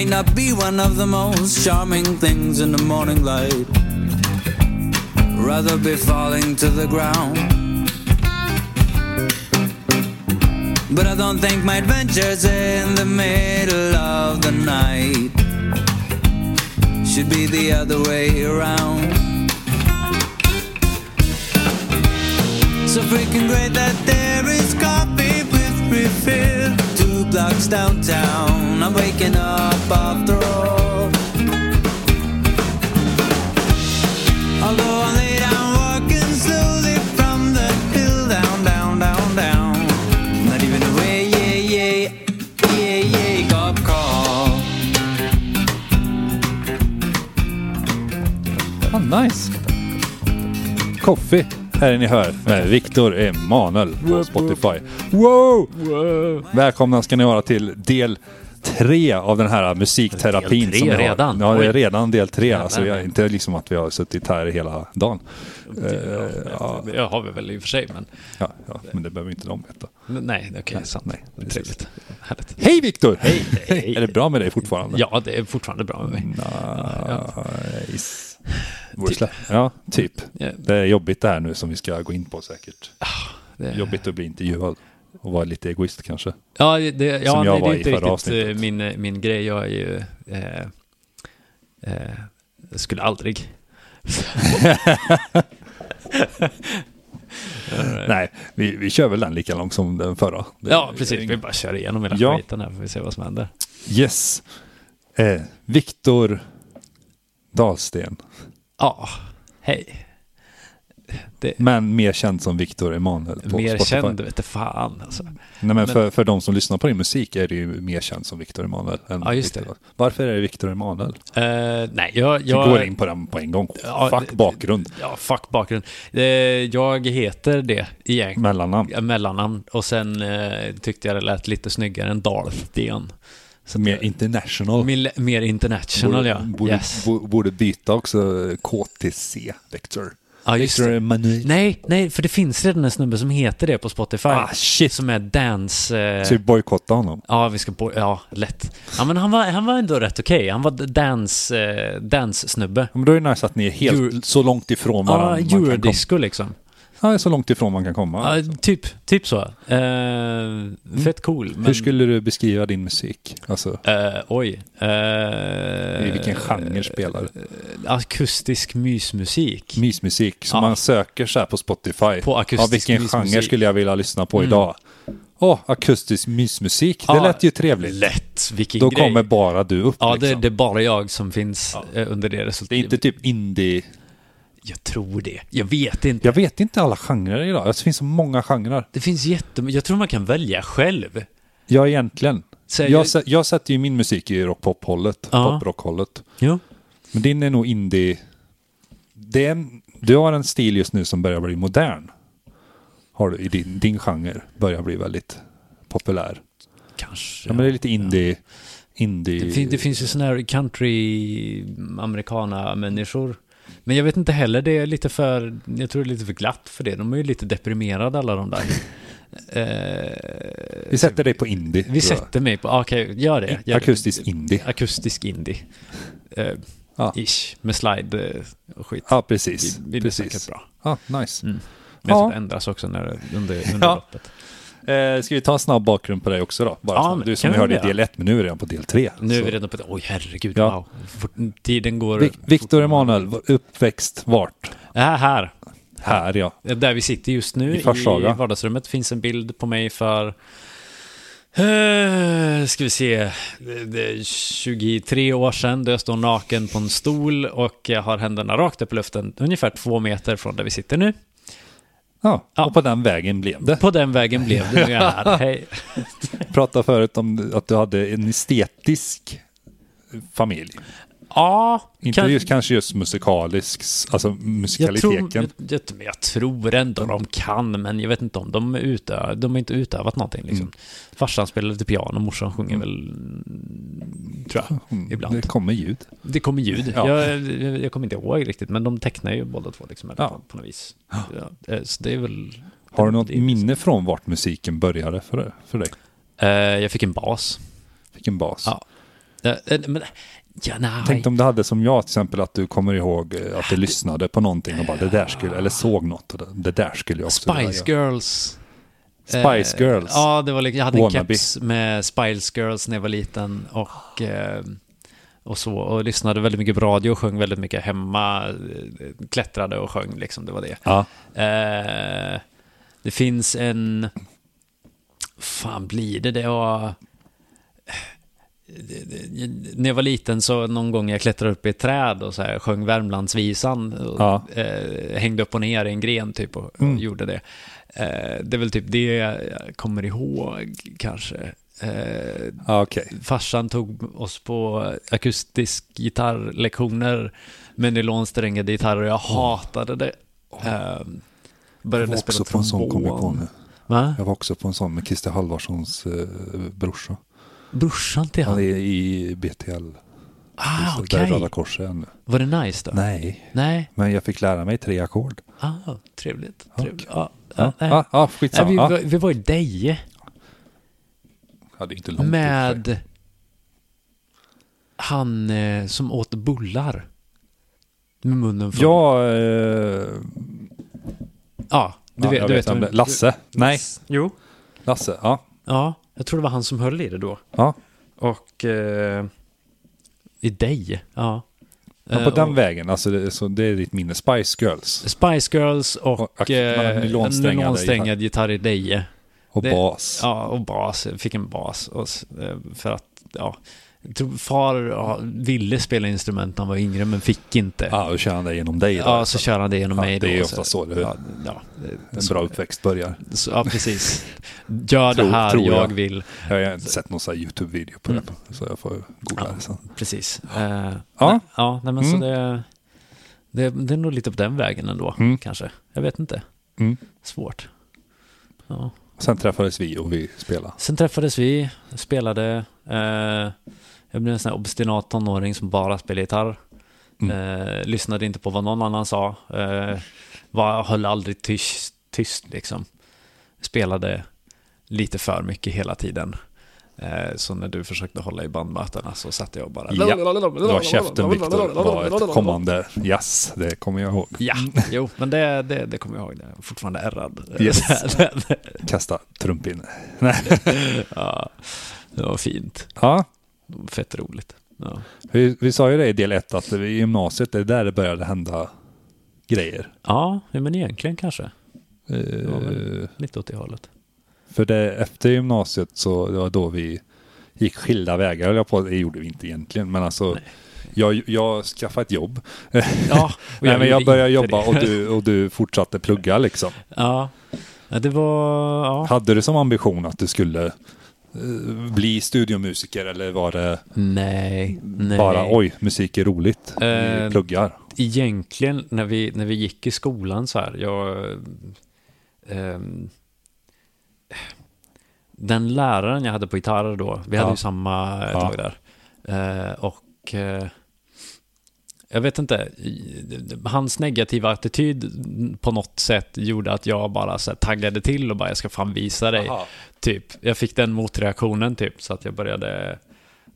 Might not be one of the most charming things in the morning light. Rather be falling to the ground. But I don't think my adventures in the middle of the night should be the other way around. So freaking great that there is coffee with refill blocks downtown. I'm waking up after all. Although I'm late, I'm walking slowly from the hill down, down, down, down. Not even away, yeah, yeah, yeah, yeah, cop call. Ah, nice. Coffee är det ni hör med Viktor Emanuel på Spotify. Wow! Välkomna ska ni vara till del tre av den här musikterapin. Del tre redan? Ja, det är redan del tre. Alltså, har inte liksom att vi har suttit här hela dagen. Eh, ja, det har vi väl i och för sig, men Ja, ja, men det behöver inte de veta. nej, okej, sant. nej, precis. Trevligt. Härligt. Hej Viktor! Hej, hej. är det bra med dig fortfarande? Ja, det är fortfarande bra med mig. Nice. Slä- Ja, typ. Det är jobbigt det här nu som vi ska gå in på säkert. Det, Jobbigt att bli intervjuad och vara lite egoist kanske. Ja, det, ja Som jag nej, det är inte riktigt avsnittet. eh, min, eh, min grej. Jag är ju... Eh, eh, jag skulle aldrig... Nej, vi, vi kör väl den lika långt som den förra. Det- Ja, precis. Vi bara kör igenom hela Ja. skiten här, får vi se vad som händer. Yes. Eh, Viktor Dahlsten. Ja, hej. Det, Men mer känd som Viktor Emanuel på mer Spotify. känd vete fan alltså. Nej, men för, för de som lyssnar på din musik är det ju mer känd som Viktor Emanuel. Än Ja, just det. Viktor. Varför är det Viktor Emanuel? Eh, nej, jag... Vi jag går in på den på en gång. Ja, Fuck det- bakgrund. Ja, fuck bakgrund. Eh, jag heter det igen. Mellannamn. Ja, Mellannamn. Och sen eh, tyckte jag det lät lite snyggare än Darthden. Mer international. Mer, mer international, ja. Borde, yes. bo- borde byta också KTC, Victor. ja, just. Nej, nej, för det finns redan en snubbe som heter det på Spotify. Ah, shit. Som är dance... Eh, Så vi bojkottar honom. Ja, vi ska bo- Ja, lätt. Ja, men han var, han var ändå rätt okej. Han var dance, eh, dance-snubbe. Ja, Men då är det nice att ni är helt Euro- så långt ifrån Ja, varandra. komma. eurodisco liksom. Ja, så långt ifrån man kan komma. Ja, typ, typ så. Eh, Fett cool. Men, Mm. Hur skulle du beskriva din musik? Alltså, Eh, oj. Uh, i vilken genre spelar du? Akustisk mysmusik. Mysmusik. Som Ja. man söker så här på Spotify. På akustisk ja, vilken mysmusik. genre skulle jag vilja lyssna på Mm. idag? Åh, akustisk mysmusik. Det Ja, lät ju trevligt. Lätt. Vilken Då grej. kommer bara du upp. Ja, det, liksom. det är bara jag som finns eh, under det resultatet. det är inte typ indie. Jag tror det. Jag vet inte. Jag vet inte alla genrer idag. Det finns så många genrer. Det finns jättemycket. Jag tror man kan välja själv. Ja, egentligen. Så Jag, jag- jag sätter ju min musik i rock-pop-hållet. Ja. Pop-rock-hållet. Jo. Men din är nog indie. Det är en, du har en stil just nu som börjar bli modern. Har du i din, din genre. Börjar bli väldigt populär. Kanske. Ja, men det är lite indie. indie. Det, fin- det finns ju sådana här country americana människor. Men jag vet inte heller, det är lite för, jag tror det är lite för glatt för det. De är ju lite deprimerade alla de där. eh, Vi sätter dig på indie. vi sätter mig på, ah, okej, gör det. Gör Akustisk det. indie. Akustisk indie. Eh, Ja. Ish, med slide eh, och skit. Ja, precis. Det blir precis. säkert bra. Ja, nice. Mm. Men ja. det ändras också när, under, under Ja. loppet. Eh, ska vi ta en snabb bakgrund på dig också då? Bara Ja, så. Du som vi hörde i del 1, men nu är vi redan på del 3. Nu är vi redan på det. Oj, herregud. Ja. Wow. Fort, tiden går... Vic- Victor Emanuel, uppväxt vart? Äh, här. Här ja. Där vi sitter just nu I i, vardagsrummet finns en bild på mig för... Uh, ska vi se, det- det är 23 år sedan då jag står naken på en stol och jag har händerna rakt upp i luften ungefär två meter från där vi sitter nu. Ja. Ja. Och på den vägen blev det. På den vägen blev det, här. Hej. Pratade förut om att du hade en estetisk familj. Ja, Inte kan- just, kanske just musikalisk, alltså jag tror, musikaliteten. jag, jag, tror ändå de kan, men jag vet inte om de, utö, de har inte utövat någonting. Liksom. Mm. Farsan spelar lite piano, morsan sjunger väl, tror jag, ibland. Mm. Det kommer ljud. Det kommer ljud. Ja. Jag, jag, kommer inte ihåg riktigt, men de tecknar ju båda två liksom, Ja. på, på något vis. Ja. eh, Så det är väl... Har du något det är- minne från vart musiken började för, för dig? Eh, jag fick en bas. Vilken bas? Ja. Eh, men, ja, nej. Tänk om du hade som jag till exempel att du kommer ihåg eh, att du lyssnade på någonting och bara det där skulle, eller såg något och det, det där skulle jag också vilja Spice göra. Girls. Spice Eh, Girls. Ja, det var, liksom- jag hade en keps med Spice Girls när jag var liten och, eh, och så. Och lyssnade väldigt mycket på radio och sjöng väldigt mycket hemma. eh, Klättrade och sjöng liksom, det var det. Ja. Eh, det finns en... fan blir det? Det var... När jag var liten så någon gång jag klättrade upp i ett träd och så här sjöng Värmlandsvisan. Och, Ja. eh, hängde upp och ner i en gren typ och, och Mm. gjorde det. Eh, det är väl typ det jag kommer ihåg kanske. Eh, okej. farsan tog oss på akustisk gitarrlektioner med nylonsträngade gitarrer och jag hatade det. Eh, började spela trombon. Jag var också på en sån med Christer Halvarssons eh, brorsa. Brorsan till Han han? är i BTL. Ah, Där okej. Röda Korset ännu. Var det nice då? Nej, Nej? men jag fick lära mig tre ackord. Ah, trevligt. Trevligt. Ja, Nej, skitsamma. vi, var, vi var i Deje är inte långt med han eh, som åt bullar. Med munnen full. Ja, eh, ja du ja, vet, du vet vet. Lasse? Nej, Jo. Lasse. Ja. Ja, jag tror det var han som höll i det då. ja. Och eh, i Deje, ja. Eh, på den och vägen, alltså det, så det är ditt minne. Spice Girls Spice Girls och, Och- och- eh, men nylonsträngad gitarr i Deje. och Det- bas. Ja, och bas. Jag fick en bas. Och, eh, för att, ja. Jag tror far ja, ville spela instrument när han var yngre, men fick inte. Ja, och kör han det genom dig då. Ja, så kör han det genom Ja, mig det då. är så- ofta så det- Ja, ja, det- En så- bra uppväxt börjar. Så, ja, precis. Gör Tror- det här tror jag. jag. vill. Jag har inte sett någon YouTube-video på Mm. det, så jag får googla Ja. det sen. Precis. Ja. nej, ja, nej, men så Mm. det, det, det är nog lite på den vägen ändå, Mm. kanske. Jag vet inte. Mm. Svårt. Ja. Sen träffades vi och vi spelade. Sen träffades vi, spelade. Eh, jag blev en sån här obstinat tonåring som bara spelade gitarr. Mm. Eh, lyssnade inte på vad någon annan sa. Eh, var, höll aldrig tyst, tyst liksom. Spelade lite för mycket hela tiden. Eh, så när du försökte hålla i bandmötena så satt jag och bara... Ja, det var käften Viktor var ett kommande jazz, det kommer jag ihåg. Ja, jo, men det, det, det kommer jag ihåg. Det är fortfarande ärrad. Yes. Kasta trumpinne. ja, det var fint. Ja, Fett roligt. Ja. vi, vi sa ju det i del ett att i gymnasiet, det är där det började hända grejer. Ja, men egentligen kanske. Eh, väl. Lite åt det hållet. För det, efter gymnasiet så det var då vi gick skilda vägar, höll jag på. Det gjorde vi inte egentligen, men alltså jag, jag skaffade ett jobb. Ja, Nej, men jag började jobba och du, och du fortsatte plugga liksom. Ja, det var... Ja. Hade du som ambition att du skulle eh, bli studiomusiker eller var det Nej, nej. bara oj, musik är roligt, vi Eh, pluggar? Egentligen, när vi, när vi gick i skolan så här, jag... ehm, den läraren jag hade på gitarr då, vi hade Ja. ju samma ett Ja. tag där. Eh, och eh, jag vet inte, hans negativa attityd på något sätt gjorde att jag bara så här, taggade till och bara jag ska fan visa dig. Aha. Typ, jag fick den motreaktionen typ, så att jag började,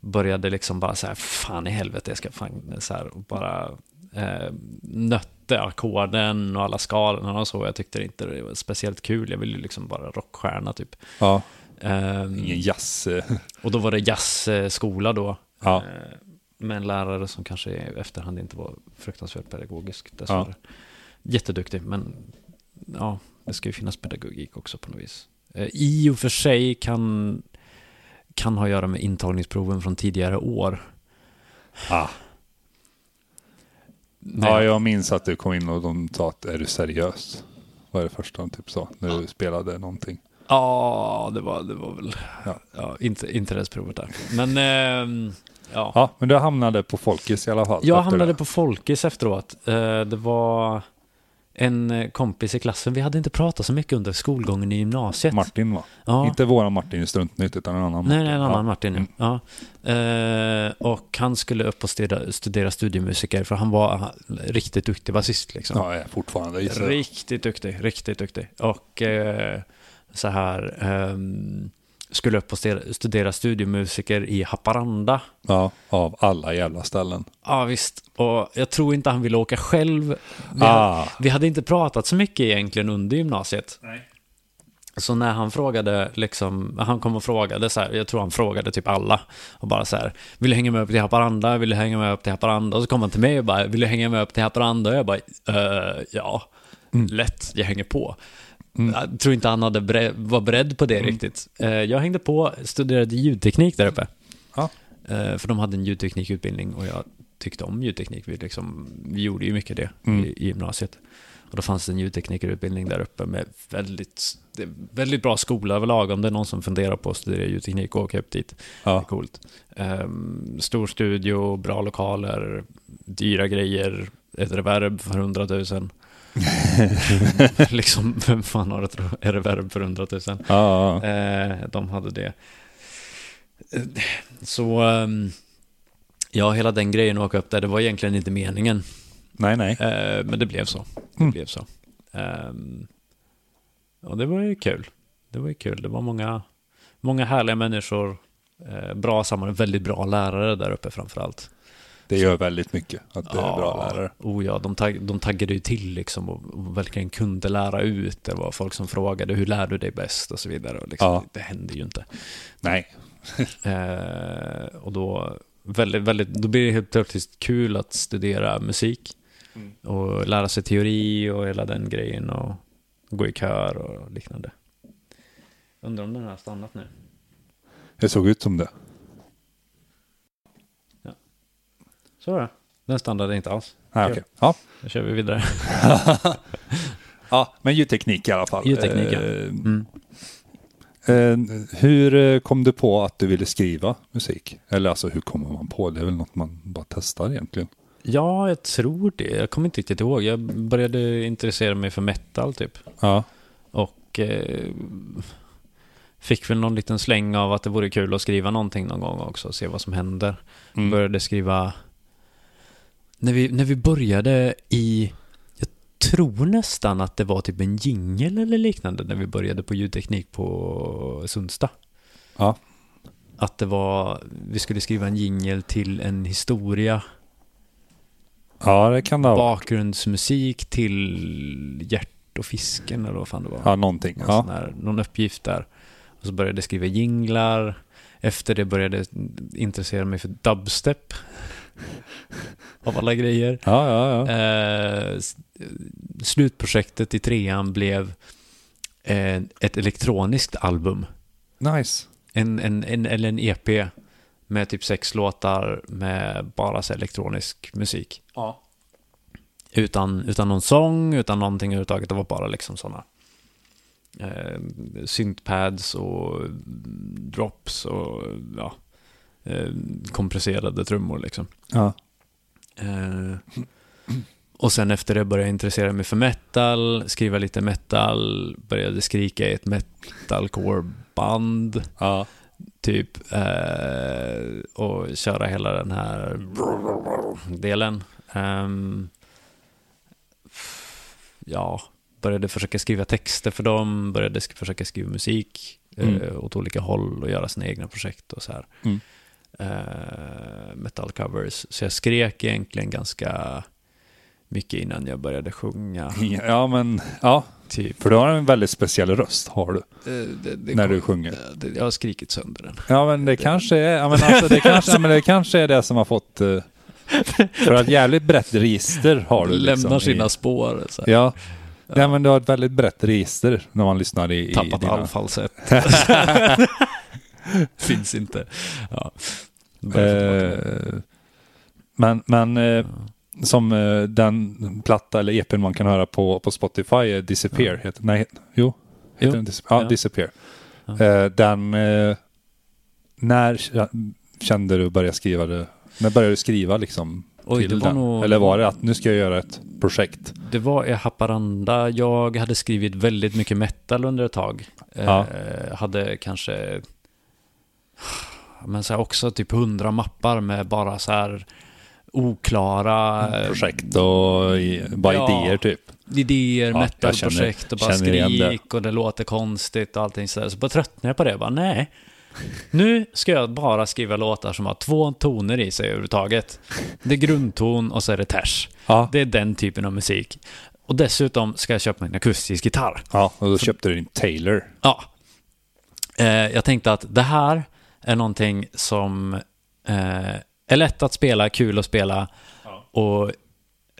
började liksom bara så här, fan i helvete, jag ska fan så här, och bara eh, nötte ackorden och alla skalorna och så. Jag tyckte inte det var speciellt kul, jag ville ju liksom bara rockstjärna typ. Ja, Ehm, ingen jazz. och då var det jazzskola då. Ja. Eh, Med en lärare som kanske i efterhand inte var fruktansvärt pedagogisk dessvärre. Jätteduktig, men ja, det ska ju finnas pedagogik också på något vis. Eh, I och för sig kan, kan ha att göra med intagningsproven från tidigare år. Ah. Ja, jag minns att du kom in och de sa att är du seriös? Var det första de typ sa när du spelade någonting. Ja, det var, det var väl Ja. ja. inte, inte det provet där. Men ehm, ja. Ja, men du hamnade på Folkis i alla fall. Jag hamnade det. på Folkis efteråt. Eh, Det var en eh, kompis i klassen. Vi hade inte pratat så mycket under skolgången i gymnasiet. Martin va? Ja. Inte våran Martin i Struntnytt utan en annan Martin. Nej, en annan ja. Martin. Mm. Ja. Eh, och han skulle upp och studera, studera studiemusiker för han var riktigt duktig basist. Liksom. Ja, är fortfarande. Riktigt duktig, riktigt duktig. Och eh, så här, ehm, skulle upp och stu- studera studiomusiker i Haparanda. Ja, av alla jävla ställen. Ja, visst. Och jag tror inte han ville åka själv. Vi, Ah. vi hade inte pratat så mycket egentligen under gymnasiet. Nej. Så när han frågade, liksom, han kom och frågade så här, jag tror han frågade typ alla. Och bara så här, vill du hänga med upp till Haparanda? Vill du hänga med upp till Haparanda? Och så kom han till mig och bara, vill du hänga med upp till Haparanda? Och jag bara, "Eh, ja, lätt, jag hänger på. Jag tror inte han hade bre- var beredd på det riktigt. Eh, jag hängde på, studerade ljudteknik där uppe. Ja. Eh, för de hade en ljudteknikutbildning och jag tyckte om ljudteknik. Vi, liksom, vi gjorde ju mycket det Mm. i, gymnasiet. Och då fanns det en ljudteknikerutbildning där uppe med väldigt, väldigt bra skola överlag. Om det är någon som funderar på att studera ljudteknik och åka upp dit. Ja. coolt. Ehm, stor studio, bra lokaler, dyra grejer, ett reverb för 100 000. liksom, vem fan har ett re- reverb för 100 000? Ja, ja, Eh, de hade det. Eh, Så, ehm, ja, hela den grejen att åka upp där, det var egentligen inte meningen. nej, nej. Eh, men det blev så. Det Mm. blev så. Ehm, och det var ju kul. Det var ju kul. Det var många, många härliga människor. Eh, bra samman, väldigt bra lärare där uppe framför allt. Det gör väldigt mycket att det är bra lärare. Oh ja, de, tag, de taggade ju till liksom och, och verkligen kunde lära ut. Det var folk som frågade hur lär du dig bäst och så vidare. Och liksom, Ja. det, hände ju inte. Nej. Eh, och då, väldigt, väldigt, då blir det helt plötsligt kul att studera musik. Och lära sig teori och hela den grejen och gå i kör och liknande. Undrar om den har stannat nu. Det såg ut som det. Så var det. Den stannade inte alls. Nej, okej. Ja. Då kör vi vidare. ja, men ljudteknik i alla fall. Ljudteknik, ja. Eh, Mm. eh, hur eh, kom du på att du ville skriva musik? Eller alltså hur kommer man på? Det är väl något man bara testar egentligen. Ja, jag tror det. Jag kommer inte riktigt ihåg. Jag började intressera mig för metal typ. Ja. Och eh, fick väl någon liten släng av att det vore kul att skriva någonting någon gång också. Se vad som händer. Mm. Började skriva... När vi, när vi började i... Jag tror nästan att det var typ en jingel eller liknande när vi började på ljudteknik på Sundsta. Ja. Att det var... Vi skulle skriva en jingel till en historia. Ja, det kan det varit. Bakgrundsmusik till Hjärt och fisken eller vad fan det var. Ja, någonting. Någon, Ja. här, någon uppgift där. Och så började jag skriva jinglar. Efter det började jag intressera mig för dubstep. Av alla grejer. Ja, ja, ja. Eh, s- slutprojektet i trean blev eh, ett elektroniskt album. Nice. En, en, en, eller en EP med typ sex låtar med bara så elektronisk musik. Ja. Utan, utan någon sång, utan någonting överhuvudtaget. Det var bara liksom sådana eh, syntpads och drops och ja, eh, kompresserade trummor liksom. Ja. Eh, och sen efter det började jag intressera mig för metal, skriva lite metal, började skrika i ett metalcore-band Ja. typ eh, och köra hela den här delen. Ehm, ja, började försöka skriva texter för dem, började försöka skriva musik Mm. eh, åt olika håll och göra sina egna projekt och så här. Mm. Eh, metal covers. Så jag skrek egentligen ganska mycket innan jag började sjunga. Ja, men ja. Typ. För du har en väldigt speciell röst, har du. Eh, det- det När kom- du sjunger. eh, det- Jag har skrikit sönder den. Ja, men det kanske är, ja, men alltså, det kanske, men det kanske är det som har fått... eh, för att jävligt brett register har du. Lämnar liksom, sina i, spår. Så här. Ja. ja, men du har ett väldigt brett register när man lyssnar i, i Tappat dina... all falsett. Finns inte. Ja. Eh, men men eh, som eh, den platta eller EPn man kan höra på, på Spotify, eh, Disappear, heter Nej, jo. Heter Jo. Den Dis- ja, Ja. Disappear. Ja. Den, när kände du börja skriva det? När började du skriva liksom Oj, till det var den? nog- Eller var det att nu ska jag göra ett projekt? Det var i Haparanda. Jag hade skrivit väldigt mycket metal under ett tag. Ja. Hade kanske men så också typ hundra mappar med bara så här oklara eh, Projekt och bara Ja. idéer typ. idéer, Ja, metalprojekt och bara igen det. skrik och det låter konstigt och allting sådär. Så bara tröttnade jag på det. Bara, nej, nu ska jag bara skriva låtar som har två toner i sig överhuvudtaget. Det är grundton och så är det ters. Ja. Det är den typen av musik. Och dessutom ska jag köpa en akustisk gitarr. ja, och då köpte du din Taylor. Ja. Eh, jag tänkte att det här är någonting som eh, är lätt att spela, kul att spela och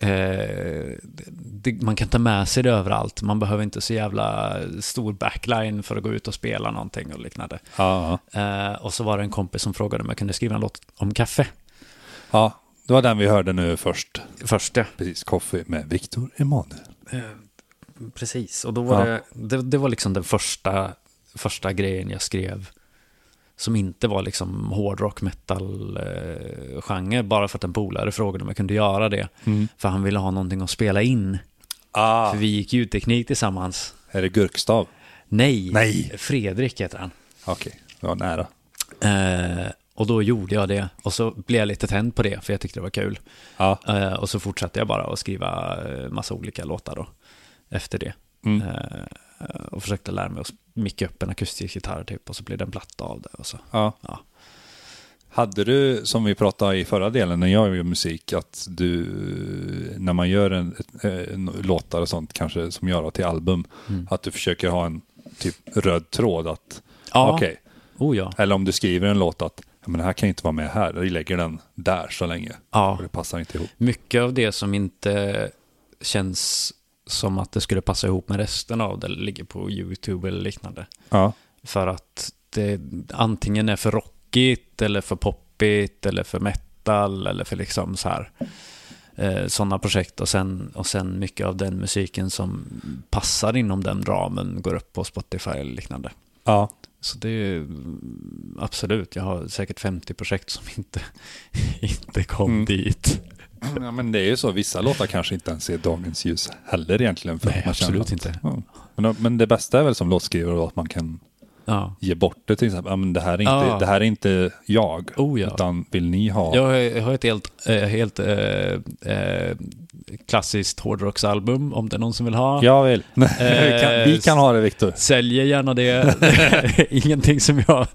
eh, det, man kan ta med sig det överallt. Man behöver inte så jävla stor backline för att gå ut och spela någonting och liknande. Ja, Eh, och så var det en kompis som frågade om jag kunde skriva en låt om kaffe. ja, det var den vi hörde nu först. Först ja. Precis, Coffee med Victor Emanuel. Precis, och då var Ja. det, det, det var liksom den första, första grejen jag skrev som inte var liksom hårdrock, metal, eh, bara för att en polare frågade om jag kunde göra det. För han ville ha någonting att spela in. Ah, För vi gick ljudteknik tillsammans. är det Gurkstav? Nej, Nej. Fredrik heter han. Okej, det var nära. Eh, och då gjorde jag det. Och så blev jag lite tänd på det, för jag tyckte det var kul. Ja, Eh, och så fortsatte jag bara att skriva eh, massa olika låtar då, efter det. Mm. Eh, och försökte lära mig att micka upp en akustisk gitarr typ, och så blev det en platta av det. Och så. ja. Ja. Hade du, som vi pratade i förra delen när jag gör musik, att du, när man gör en, ett, en låtar och sånt, kanske som gör till album, att du försöker ha en typ röd tråd att, Ja. okej, Oh ja. eller om du skriver en låt att, men det här kan inte vara med här, vi lägger den där så länge. Ja. Det passar inte ihop. Mycket av det som inte känns som att det skulle passa ihop med resten av det ligger på YouTube eller liknande. Ja, För att det antingen är för rockigt eller för poppigt eller för metal eller för liksom så här eh, sådana projekt och sen, och sen mycket av den musiken som passar inom den ramen går upp på Spotify eller liknande. ja, Så det är mm, absolut, jag har säkert 50 projekt som inte, inte kom Mm. dit. Ja men det är ju så, vissa låtar kanske inte ens ser dagens ljus heller egentligen. För Nej, man absolut inte. Ja. Men, men det bästa är väl som låtskrivare att man kan Ja. ge bort det till exempel. Ja, men det, här är inte, Ja. det här är inte jag, Oh ja. utan vill ni ha? Jag har, ett helt, eh, helt eh, eh, klassiskt hårdrocksalbum om det är någon som vill ha. Jag vill. vi, kan, vi kan ha det Viktor. Säljer gärna det. Ingenting som jag...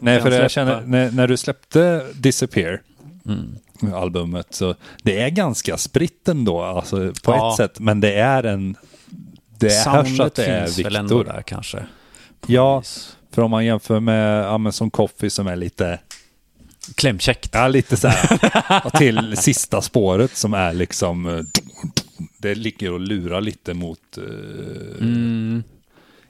Nej, för jag känner, när, när du släppte Disappear, Mm. Albumet, så det är ganska spritt ändå, alltså på Ja. ett sätt, men det är en... Det hörs Soundet att det är finns väl ändå där kanske. Ja, Vis. för om man jämför med, som Coffee som är lite, Klämkäckt. ja lite så här, till sista spåret som är liksom, eh, det ligger och lurar lite mot eh, Mm.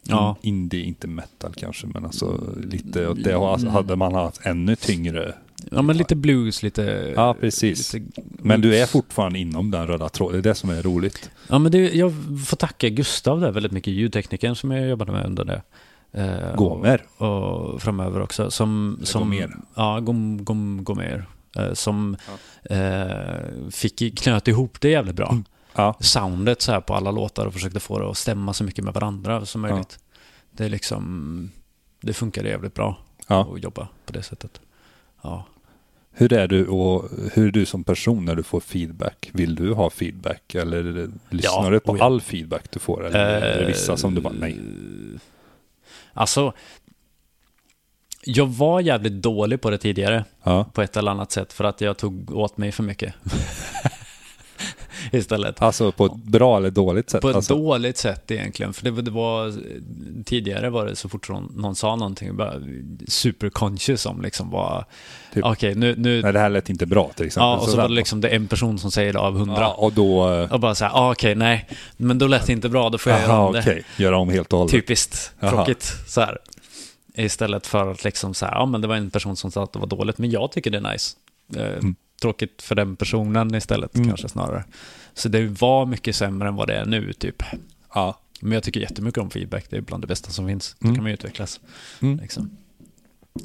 Ja. in, indie, inte metal kanske, men alltså lite åt det alltså, hade man haft ännu tyngre. Ja, men lite blues, lite... Ja, precis. Lite, Men du är fortfarande inom den röda tråden, det är det som är roligt. Ja, men det, jag får tacka Gustav där väldigt mycket, ljudteknikern som jag jobbade med under det. Eh, Gomer. Och, och framöver också. Som, som, Gomer. Ja, Gom, Gom, Gomer. Eh, som eh, fick knöt ihop det jävligt bra. Ja, Soundet så här på alla låtar och försökte få det att stämma så mycket med varandra som möjligt. Det är liksom, det funkade jävligt bra ja. att jobba på det sättet. Ja. Hur är du och hur är du som person när du får feedback? Vill du ha feedback eller lyssnar Ja, du på ja. all feedback du får? Eller är det vissa som du bara nej? Eh, Alltså, jag var jävligt dålig på det tidigare. Ja, på ett eller annat sätt för att jag tog åt mig för mycket. Istället. alltså på ett bra eller dåligt sätt? På ett alltså, dåligt sätt egentligen. För det, det var, tidigare var det så fort någon, någon sa någonting, bara superconscious om liksom vad, Typ. okej nu, nu Nej, det här lät inte bra till exempel. ja, och så Sådär. var det liksom det en person som säger det av hundra. Ja, och då... eh, Och bara så här, ah, okej, nej, men då lät det inte bra, då får jag göra Aha, om det. okej. Göra om helt och hållet. Typiskt tråkigt. Så här. Istället för att liksom så här, ja men det var en person som sa att det var dåligt, men jag tycker det är nice. Eh, Tråkigt för den personen istället Mm. kanske snarare. Så det var mycket sämre än vad det är nu typ. Ja. Men jag tycker jättemycket om feedback, det är bland det bästa som finns. Då Mm. kan man ju utvecklas. Mm. Liksom.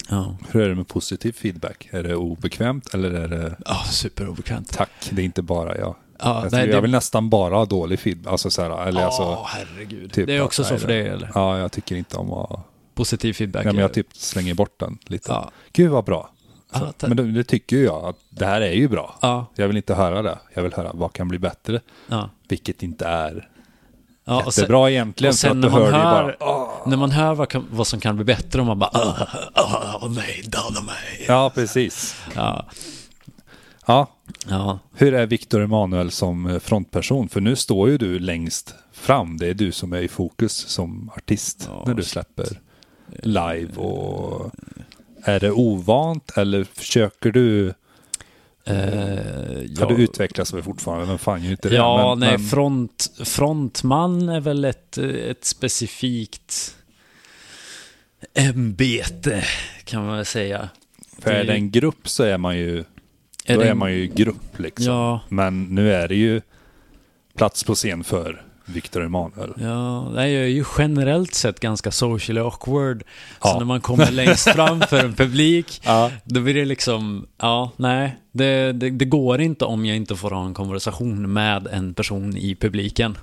Ja, Hur är det med positiv feedback? Är det obekvämt eller är det ja superobekvämt. tack? Det är inte bara jag. Ja, jag, nej, jag det- vill nästan bara ha dålig feedback. Alltså så här, eller Ja, alltså, herregud. typ det är att- också så nej, för det- dig eller? Ja, jag tycker inte om att... Positiv feedback. Nej, men jag typ slänger bort den lite. Ja. Gud vad bra. Ta- men det, det tycker jag att det här är ju bra. Ja, Jag vill inte höra det. Jag vill höra vad kan bli bättre. ja. Vilket inte är ja och sen, jättebra egentligen. och sen när man hör bara, när man hör vad, kan, vad som kan bli bättre och man bara "Åh, nej, döda mig. Ja, precis. Ja, Ja, ja, hur är Victor Emanuel som eh, frontperson? För nu står ju du längst fram. Det är du som är i fokus som artist när du släpper live. Och är det ovant eller försöker du? Har ja. du utvecklats väl fortfarande? Men fan ju inte det. Ja, men, nej, men, front, frontman är väl ett, ett specifikt ämbete, kan man väl säga. för är det en grupp så är man ju, är då det är man ju grupp liksom. Ja, Men nu är det ju plats på scen för Victor Emanuel. ja, nej, jag är ju generellt sett ganska socially awkward. Ja. Så när man kommer längst fram för en publik, Ja. då blir det liksom, ja, nej, det, det, det går inte om jag inte får ha en konversation med en person i publiken.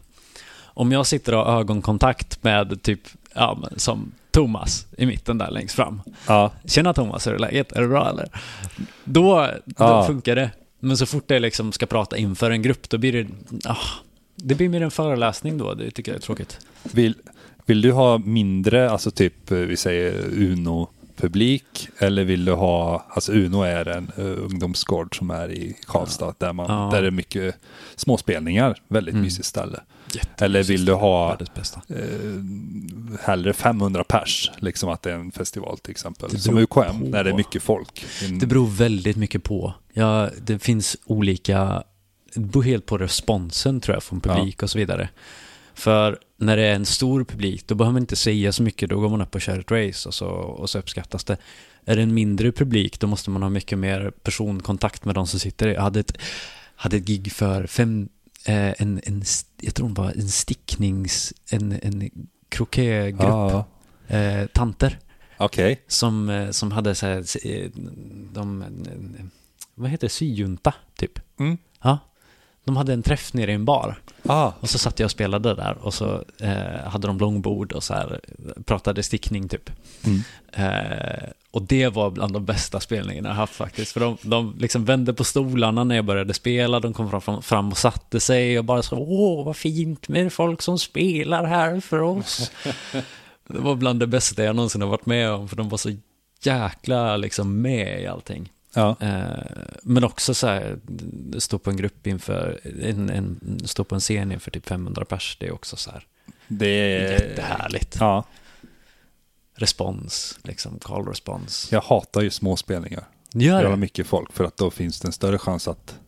Om jag sitter och har ögonkontakt med typ, ja, som Thomas i mitten där längst fram. Ja. Tjena Thomas, hur är läget? Är det bra eller? Då, då Ja. funkar det. Men så fort jag liksom ska prata inför en grupp, då blir det... Ah, det blir mer en föreläsning då, det tycker jag är tråkigt. Vill, vill du ha mindre, alltså typ eh, vi säger Uno-publik? Eller vill du ha, alltså Uno är en uh, ungdomsgård som är i Karlstad där, man, Ja. där det är mycket småspelningar, väldigt Mm. mysigt ställe. Eller vill du ha eh, hellre 500 pers, liksom att det är en festival till exempel. Som UKM, på. när det är mycket folk. In- Det beror väldigt mycket på. Ja, det finns olika... Det beror helt på responsen tror jag från publik och så vidare. För när det är en stor publik, då behöver man inte säga så mycket. Då går man upp och kör ett race och så, och så uppskattas det. Är det en mindre publik, då måste man ha mycket mer personkontakt med de som sitter i. Jag hade ett, hade ett gig för fem, eh, en, en, jag tror det var en sticknings, en, en krokégrupp, Ja, eh, tanter Okej. som, eh, som hade så här, eh, de, vad heter det, syjunta typ. Mm. Ja. De hade en träff nere i en bar. Ah, Och så satt jag och spelade där och så eh, hade de långbord och så här pratade stickning typ. mm. Eh, och det var bland de bästa spelningarna jag haft faktiskt. För de, de liksom vände på stolarna när jag började spela. De kom fram, fram och satte sig och bara så åh vad fint med folk som spelar här för oss. det var bland det bästa jag någonsin har varit med om. För de var så jäkla liksom med i allting. Ja. Eh, men också så här, stå på en grupp inför, en, en, stå på en scen inför typ 500 pers. Det är också så här Det är... jättehärligt. Ja. Respons, liksom call respons. Jag hatar ju små spelningar. Gör det? mycket folk för att då finns det en större chans att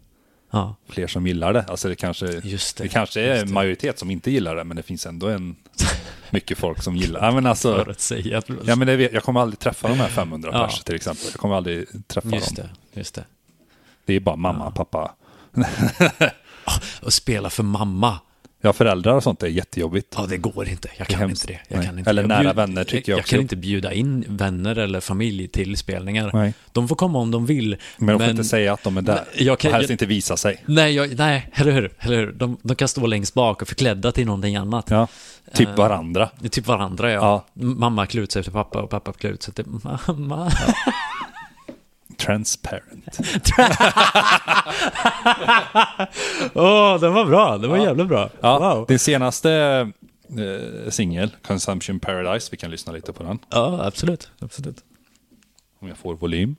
Ja, fler som gillar det. Alltså det kanske, det. det kanske är en majoritet som inte gillar det, men det finns ändå en mycket folk som gillar. Ja, men alltså, För att säga. ja, men det, jag kommer aldrig träffa de här 500 Ja. pers till exempel. Jag kommer aldrig träffa Just dem. det, just det. Det är bara mamma, pappa. Och spela för mamma. Ja, föräldrar och sånt är jättejobbigt. Ja, det går inte. Jag kan inte det. Jag kan inte. Eller jag nära vänner tycker jag jag, också. kan inte bjuda in vänner eller familj till spelningar. Nej. De får komma om de vill. Men de får inte säga att de är där. Men jag kan- och helst jag- inte visa sig. Nej, jag, nej, eller hur? Eller hur? De, de kan stå längst bak och förklädda till någonting annat. Ja. Typ Eh, varandra. Är typ varandra, ja. Ja. Mamma klär ut sig efter pappa och pappa klär ut sig till mamma. Transparent. Åh, den var bra. Den var jävligt bra. Ja, Wow. Din senaste eh, singel, Consumption Paradise, vi kan lyssna lite på den. Ja, absolut. absolut. Om jag får volym.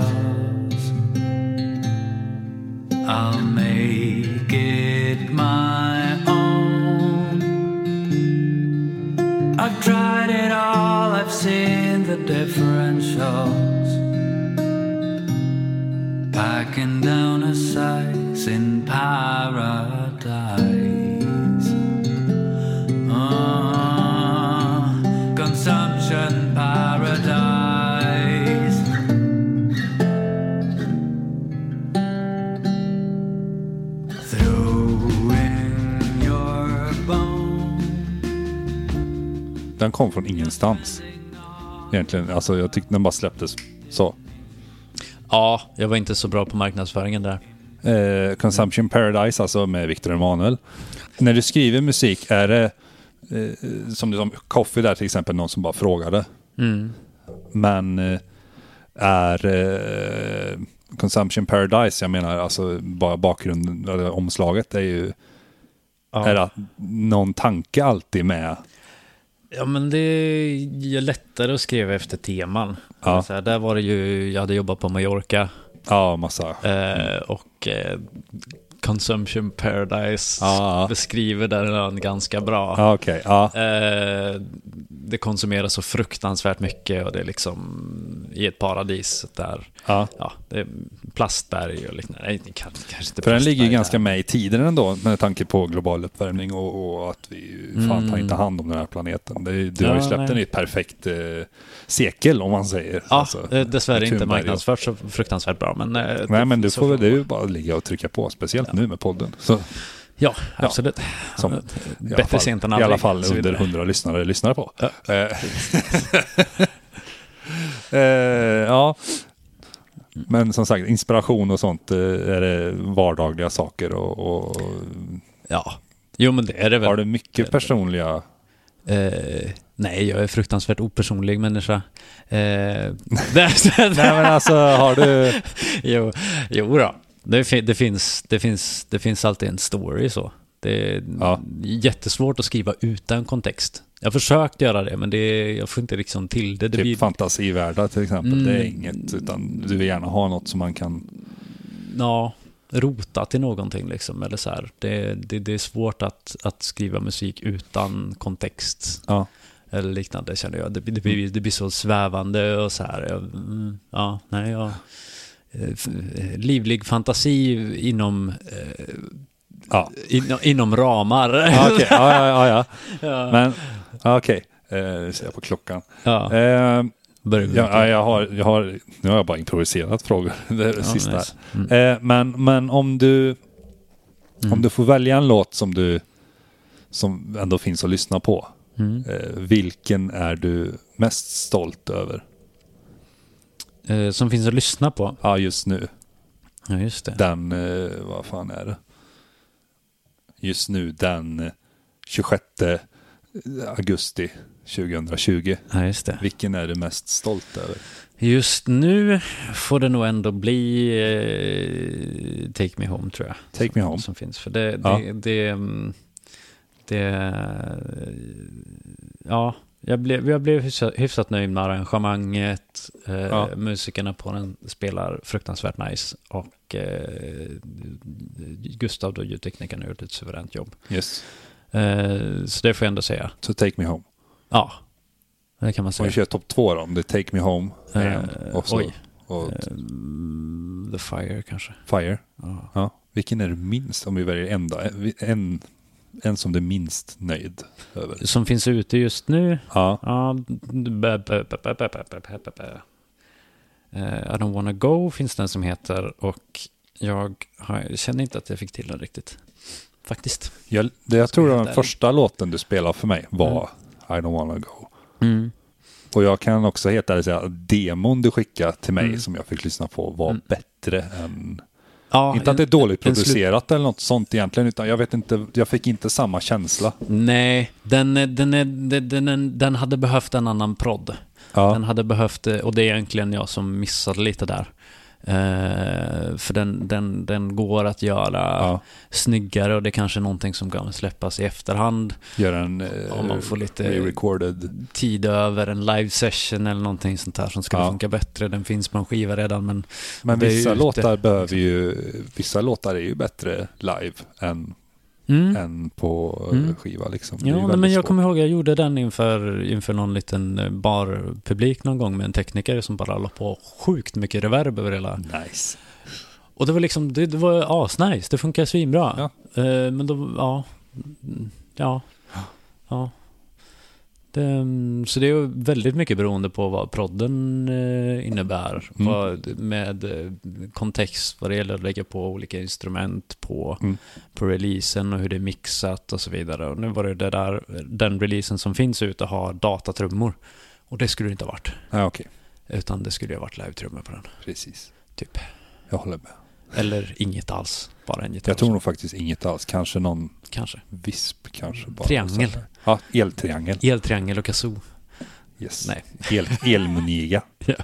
down. Den kom från ingenstans. Egentligen, alltså jag tyckte den bara släpptes så. Ja, jag var inte så bra på marknadsföringen där. Eh, Consumption Paradise, alltså med Victor Emanuel. När du skriver musik, är det eh, som, som Coffee där till exempel, någon som bara frågade. Mm. Men eh, är eh, Consumption Paradise, jag menar alltså bara bakgrunden, eller omslaget är ju, är det att någon tanke alltid med? Ja, men det är lättare att skriva efter teman. Ja. Här, där var det ju, jag hade jobbat på Mallorca Ja, massa. eh, och eh, Consumption Paradise Ja. beskriver den ön ganska bra. Ja, okej. Ja. Eh, det konsumeras så fruktansvärt mycket och det är liksom i ett paradis där ja. ja, det är plastberg och liknande. Nej, kanske inte För den ligger ju ganska där. med i tiden ändå med tanke på global uppvärmning och, och att vi fan tar inte hand om den här planeten. Det, du har ju Ja, släppt nej. den i ett perfekt eh, sekel om man säger. Ja, Alltså, eh, dessvärre inte marknadsfört så fruktansvärt bra. Men, eh, Nej men du får väl du bara ligga och trycka på, speciellt nu med podden. Så, Ja, absolut. som, i Bättre fall, sent än I aldrig. alla fall under vidare. 100 lyssnare lyssnar på. Ja. Eh, eh, ja. Men som sagt, inspiration och sånt eh, är det vardagliga saker och, och Ja, jo men det är det väl. har du mycket personliga Eh, nej, jag är fruktansvärt opersonlig människa. Eh, Nej men alltså har du... jo, jo då. Det, fin- det, finns, det, finns, det finns alltid en story så. Det är Ja. jättesvårt att skriva utan kontext. Jag har försökt göra det, men det, jag får inte liksom till det. det Typ blir, fantasivärldar till exempel. Det är Mm. inget, utan du vill gärna ha något som man kan... ja, rota till någonting liksom. Eller så här. Det, det, det är svårt att, att skriva musik utan kontext. Ja. Eller liknande känner jag. Det, det, blir, det blir så svävande och så här. Mm, ja, nej, jag... eh, eh, Livlig fantasi inom, eh, Ja, in, inom ramar. ja okej. Ja, ja, ja, ja. ja. Men, okej. Eh, Nu ser jag på klockan. ja. Eh, ja, ja, jag har, jag har, nu har jag bara improviserat frågor. Det det sista. nice. Mm. Eh, men, men om du, Mm. om du får välja en låt som du, som ändå finns att lyssna på. Mm. Eh, vilken är du mest stolt över? Eh, som finns att lyssna på. Ja, just nu. Ja, just det. Den, eh, vad fan är det? Just nu den eh, 26 augusti 2020. Ja, just det. Vilken är du mest stolt över? Just nu får det nog ändå bli eh, Take Me Home tror jag. Take Me Home. Som finns. För det, Ja. det, det, mm, det, ja, jag blev, jag blev hyfsat, hyfsat nöjd med arrangemanget. Eh, Ja. Musikerna på den spelar fruktansvärt nice. Och eh, Gustav, då ljudteknikern, har gjort ett suveränt jobb. Yes. Eh, så det får jag ändå säga. Så Take Me Home. Ja, det kan man säga. vi kör topp två då, om det är Take Me Home en, Eh, och, så, oj. och Mm, The Fire kanske. Fire. Ja. Ja. Vilken är du minst, om vi väljer en då? En, en som du är minst nöjd över? Som finns ute just nu? Ja. ja I don't wanna go finns den som heter och jag känner inte att jag fick till den riktigt. Faktiskt. Jag, det, jag tror den första låten du spelade för mig var mm. I don't wanna go. Mm. Och jag kan också helt ärligt säga att demon du skickade till mig mm. som jag fick lyssna på var mm. bättre än Ja, inte att det är dåligt en producerat eller något sånt egentligen, utan jag vet inte, jag fick inte samma känsla. Nej, den, den, den, den, hade behövt en annan prodd. Ja, Den hade behövt, eh, och det är egentligen jag som missade lite där. Eh, för den, den, den går att göra ja. snyggare och det är kanske är någonting som kan släppas i efterhand. Gör en eh, Om man får lite- re-recorded. tid över en live session eller någonting sånt här som skulle Ja. funka bättre. Den finns på en skiva redan men Men vissa låtar behöver ju, vissa låtar är ju bättre live än, mm. än på eh, Mm. skiva liksom. Ja, men jag svårt. kommer ihåg jag gjorde den inför, inför någon liten eh, barpublik någon gång med en tekniker som bara la på sjukt mycket reverb över hela. Nice. Och det var liksom, det, det var asnice, det funkar svinbra. Ja. Eh, men då, ja, mm, ja, ja. Ehm, Så det är ju väldigt mycket beroende på vad prodden eh, innebär. Mm. Vad, med eh, kontext vad det gäller att lägga på olika instrument på, Mm. på releasen och hur det är mixat och så vidare. Och nu var det, det där, den releasen som finns ute har datatrummor. Och det skulle det inte ha varit. Ja, okej. Utan det skulle ju ha varit live-trummor på den. Precis. Typ. Jag håller med. Eller inget alls. Bara en gitarr. Jag tror nog faktiskt inget alls. Kanske någon Kanske. visp kanske. Bara. Triangel. Ja, eltriangel. Eltriangel och kazoo. Yes. Nej. El, elmuniga. Ja.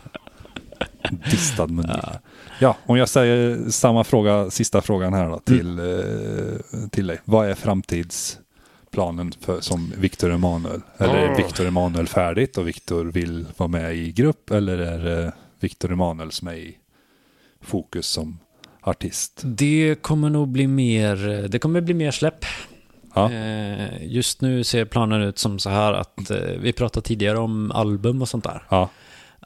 Distad muniga. Ja, om jag säger samma fråga, sista frågan här då, till, Mm. eh, till dig. Vad är framtidsplanen för, som Victor Emanuel? Eller är Åh. Victor Emanuel färdigt och Victor vill vara med i grupp? Eller är det Victor Emanuel som är i fokus som artist? Det kommer nog bli mer, det kommer bli mer släpp. Ja, Eh, Just nu ser planen ut som så här att eh, vi pratade tidigare om album och sånt där. ja.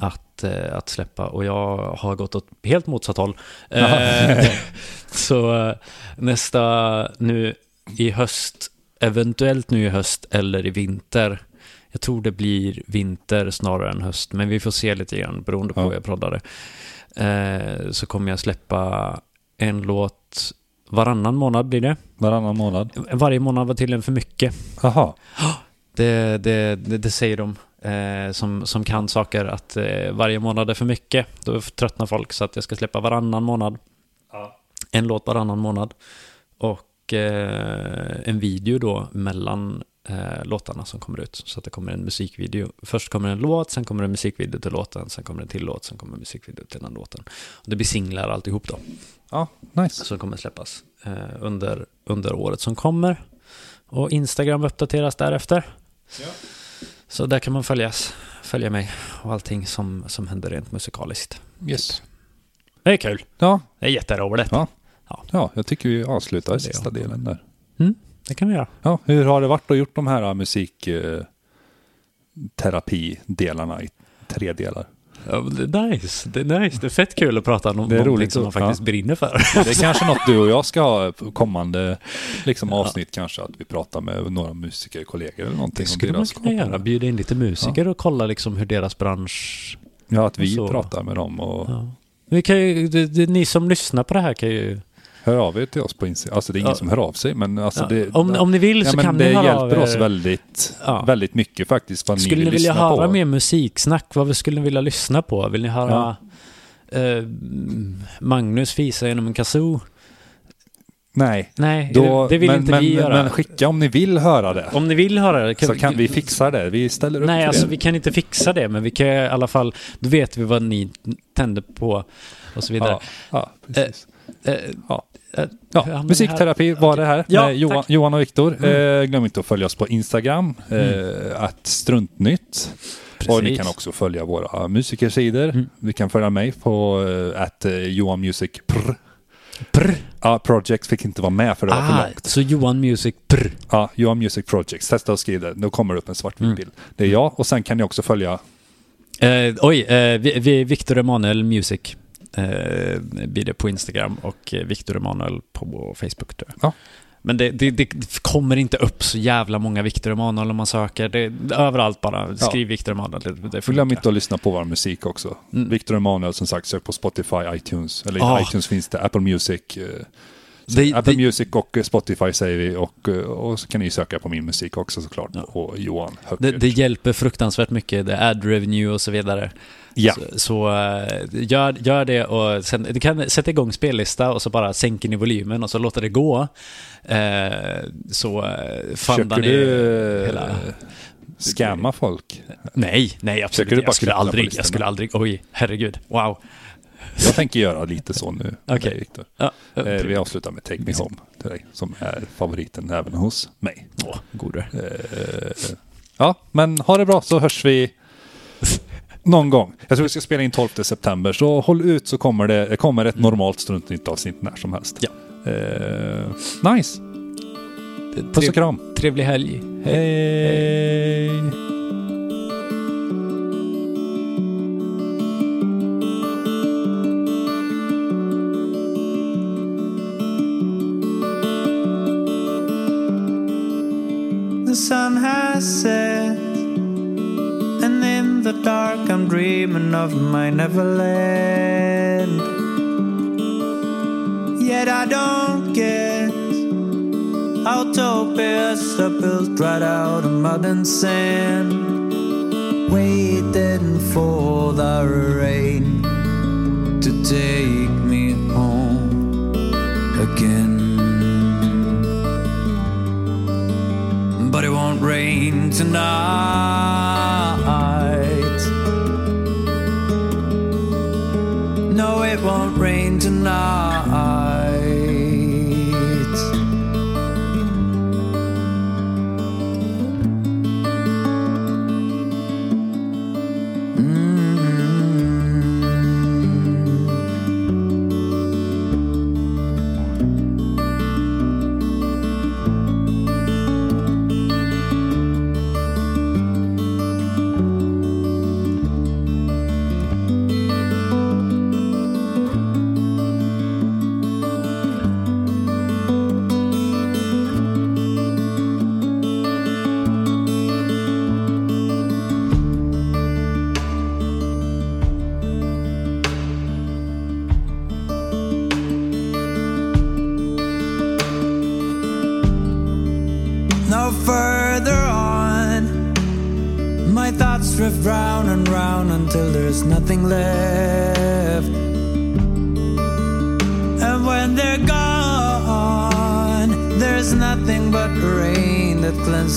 Att, eh, att släppa och jag har gått åt helt motsatt håll. Så nästa nu i höst, eventuellt nu i höst eller i vinter. Jag tror det blir vinter snarare än höst, men vi får se lite grann beroende på Ja. hur jag proddar det. Så kommer jag släppa en låt varannan månad blir det. Varannan månad. Varje månad var till en för mycket. Jaha, Det, det, det, det säger de eh, som, som kan saker att eh, varje månad är för mycket. Då tröttnar folk så att jag ska släppa varannan månad. En låt varannan månad. Och eh, en video då mellan eh, låtarna som kommer ut. Så att det kommer en musikvideo. Först kommer en låt, sen kommer en musikvideo till låten, sen kommer en till låt, sen kommer en musikvideo till den låten. Och det blir singlar alltihop då. ja, nice. som kommer släppas eh, under, under året som kommer. Och Instagram uppdateras därefter. Så där kan man följas, följa mig och allting som, som händer rent musikaliskt. Yes. Det är kul. Ja, Det är jätteroligt. Ja. ja, jag tycker vi avslutar sista delen där. Det kan vi göra. Ja, hur har det varit att gjort de här musikterapidelarna i tre delar? Ja, det är nice. Det är nice. Det är fett kul att prata om Det är någonting roligt som man faktiskt ja. brinner för. Det är kanske något du och jag ska ha kommande liksom, avsnitt kanske, att vi pratar med några musikerkollegor eller någonting. Det skulle man kunna göra. Bjuda in lite musiker och kolla liksom hur deras bransch... Ja, att vi pratar med dem och Ja. Vi kan ju, det, det, ni som lyssnar på det här kan ju... hör av er till oss på Instagram. Alltså det är ingen Ja. som hör av sig, men alltså Ja, det... om, om ni vill så kan det ni höra av hjälper oss er. väldigt, väldigt mycket faktiskt. Vad Skulle ni vill vilja höra på. mer musiksnack? Vad skulle ni vilja lyssna på? Vill ni höra eh, Magnus fisa genom en kazoo? Nej, Nej, då, det vill men, inte men, vi göra. men skicka om ni vill höra det. Om ni vill höra det så kan vi fixa det. Vi ställer upp Nej, alltså det. vi kan inte fixa det, men vi kan i alla fall... Då vet vi vad ni tänder på och så vidare. Ja, ja, precis. Eh, eh, Ja, hamnar vi musikterapi var det här Ja, med Johan. Johan och Viktor. Mm. Eh, glöm inte att följa oss på Instagram, eh, att struntnytt. Och ni Precis. kan också följa våra musikersidor. Mm. Ni kan följa mig på eh, att eh, Johan Music Prr. Prr. Ja, Project fick inte vara med för det var för Ah, långt. så Johan Music prr. Ja, Johan Music Projects. Testa och skriv det. Då kommer det upp en svartvit Mm. bild. Det är jag och sen kan ni också följa Eh, oj, eh, vi, vi, Victor Emanuel Music eh, blir det på Instagram och eh, Victor Emanuel på Facebook. Tror jag. Ja. Men det, det, det kommer inte upp så jävla många Victor Emanuel om man söker. Det, överallt bara, skriv Victor Emanuel. Det, Glöm inte att lyssna på vår musik också. Mm. Victor Emanuel som sagt, sök på Spotify, iTunes. Eller Ah. iTunes finns det, Apple Music. eh, Det- Apple det- Music och eh, Spotify säger vi. Och, eh, och så kan ni söka på min musik också såklart. Ja. Och Johan Det, det hjälper fruktansvärt mycket. Det är ad revenue och så vidare. Ja, Så, så eh, gör, gör det och sen, du kan sätta igång spellista och så bara sänker ni volymen och så låter det gå. Eh, så eh, försöker ni du hela... scamma folk? Nej, nej absolut inte. Jag skulle aldrig, jag skulle aldrig, oj, herregud, wow. Jag tänker göra lite så nu. dig, Victor. Ja, Eh, vi avslutar med Take Me Home till dig, som är favoriten även hos mig. Åh, gode. Eh, ja, men ha det bra så hörs vi någon gång. Jag tror vi ska spela in 12 september, så håll ut så kommer det, kommer ett normalt struntnytt avsnitt när som helst. Ja. Eh, nice. Puss och kram. trevlig helg. Hej. The I up hills right out of mud and sand, waiting for the rain to take me home again. But it won't rain tonight.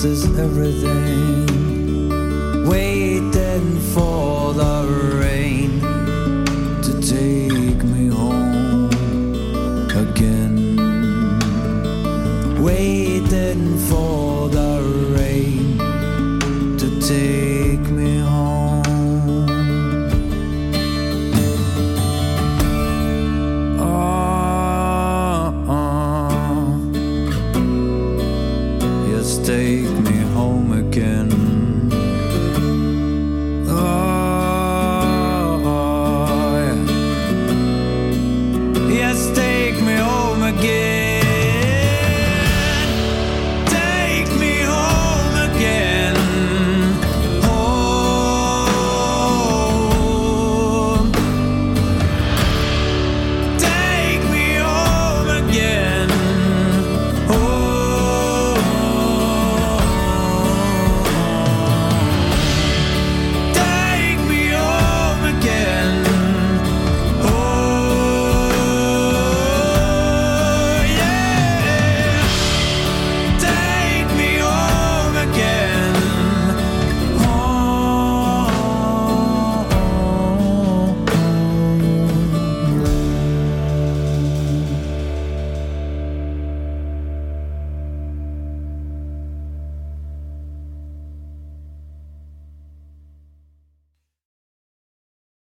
is everything.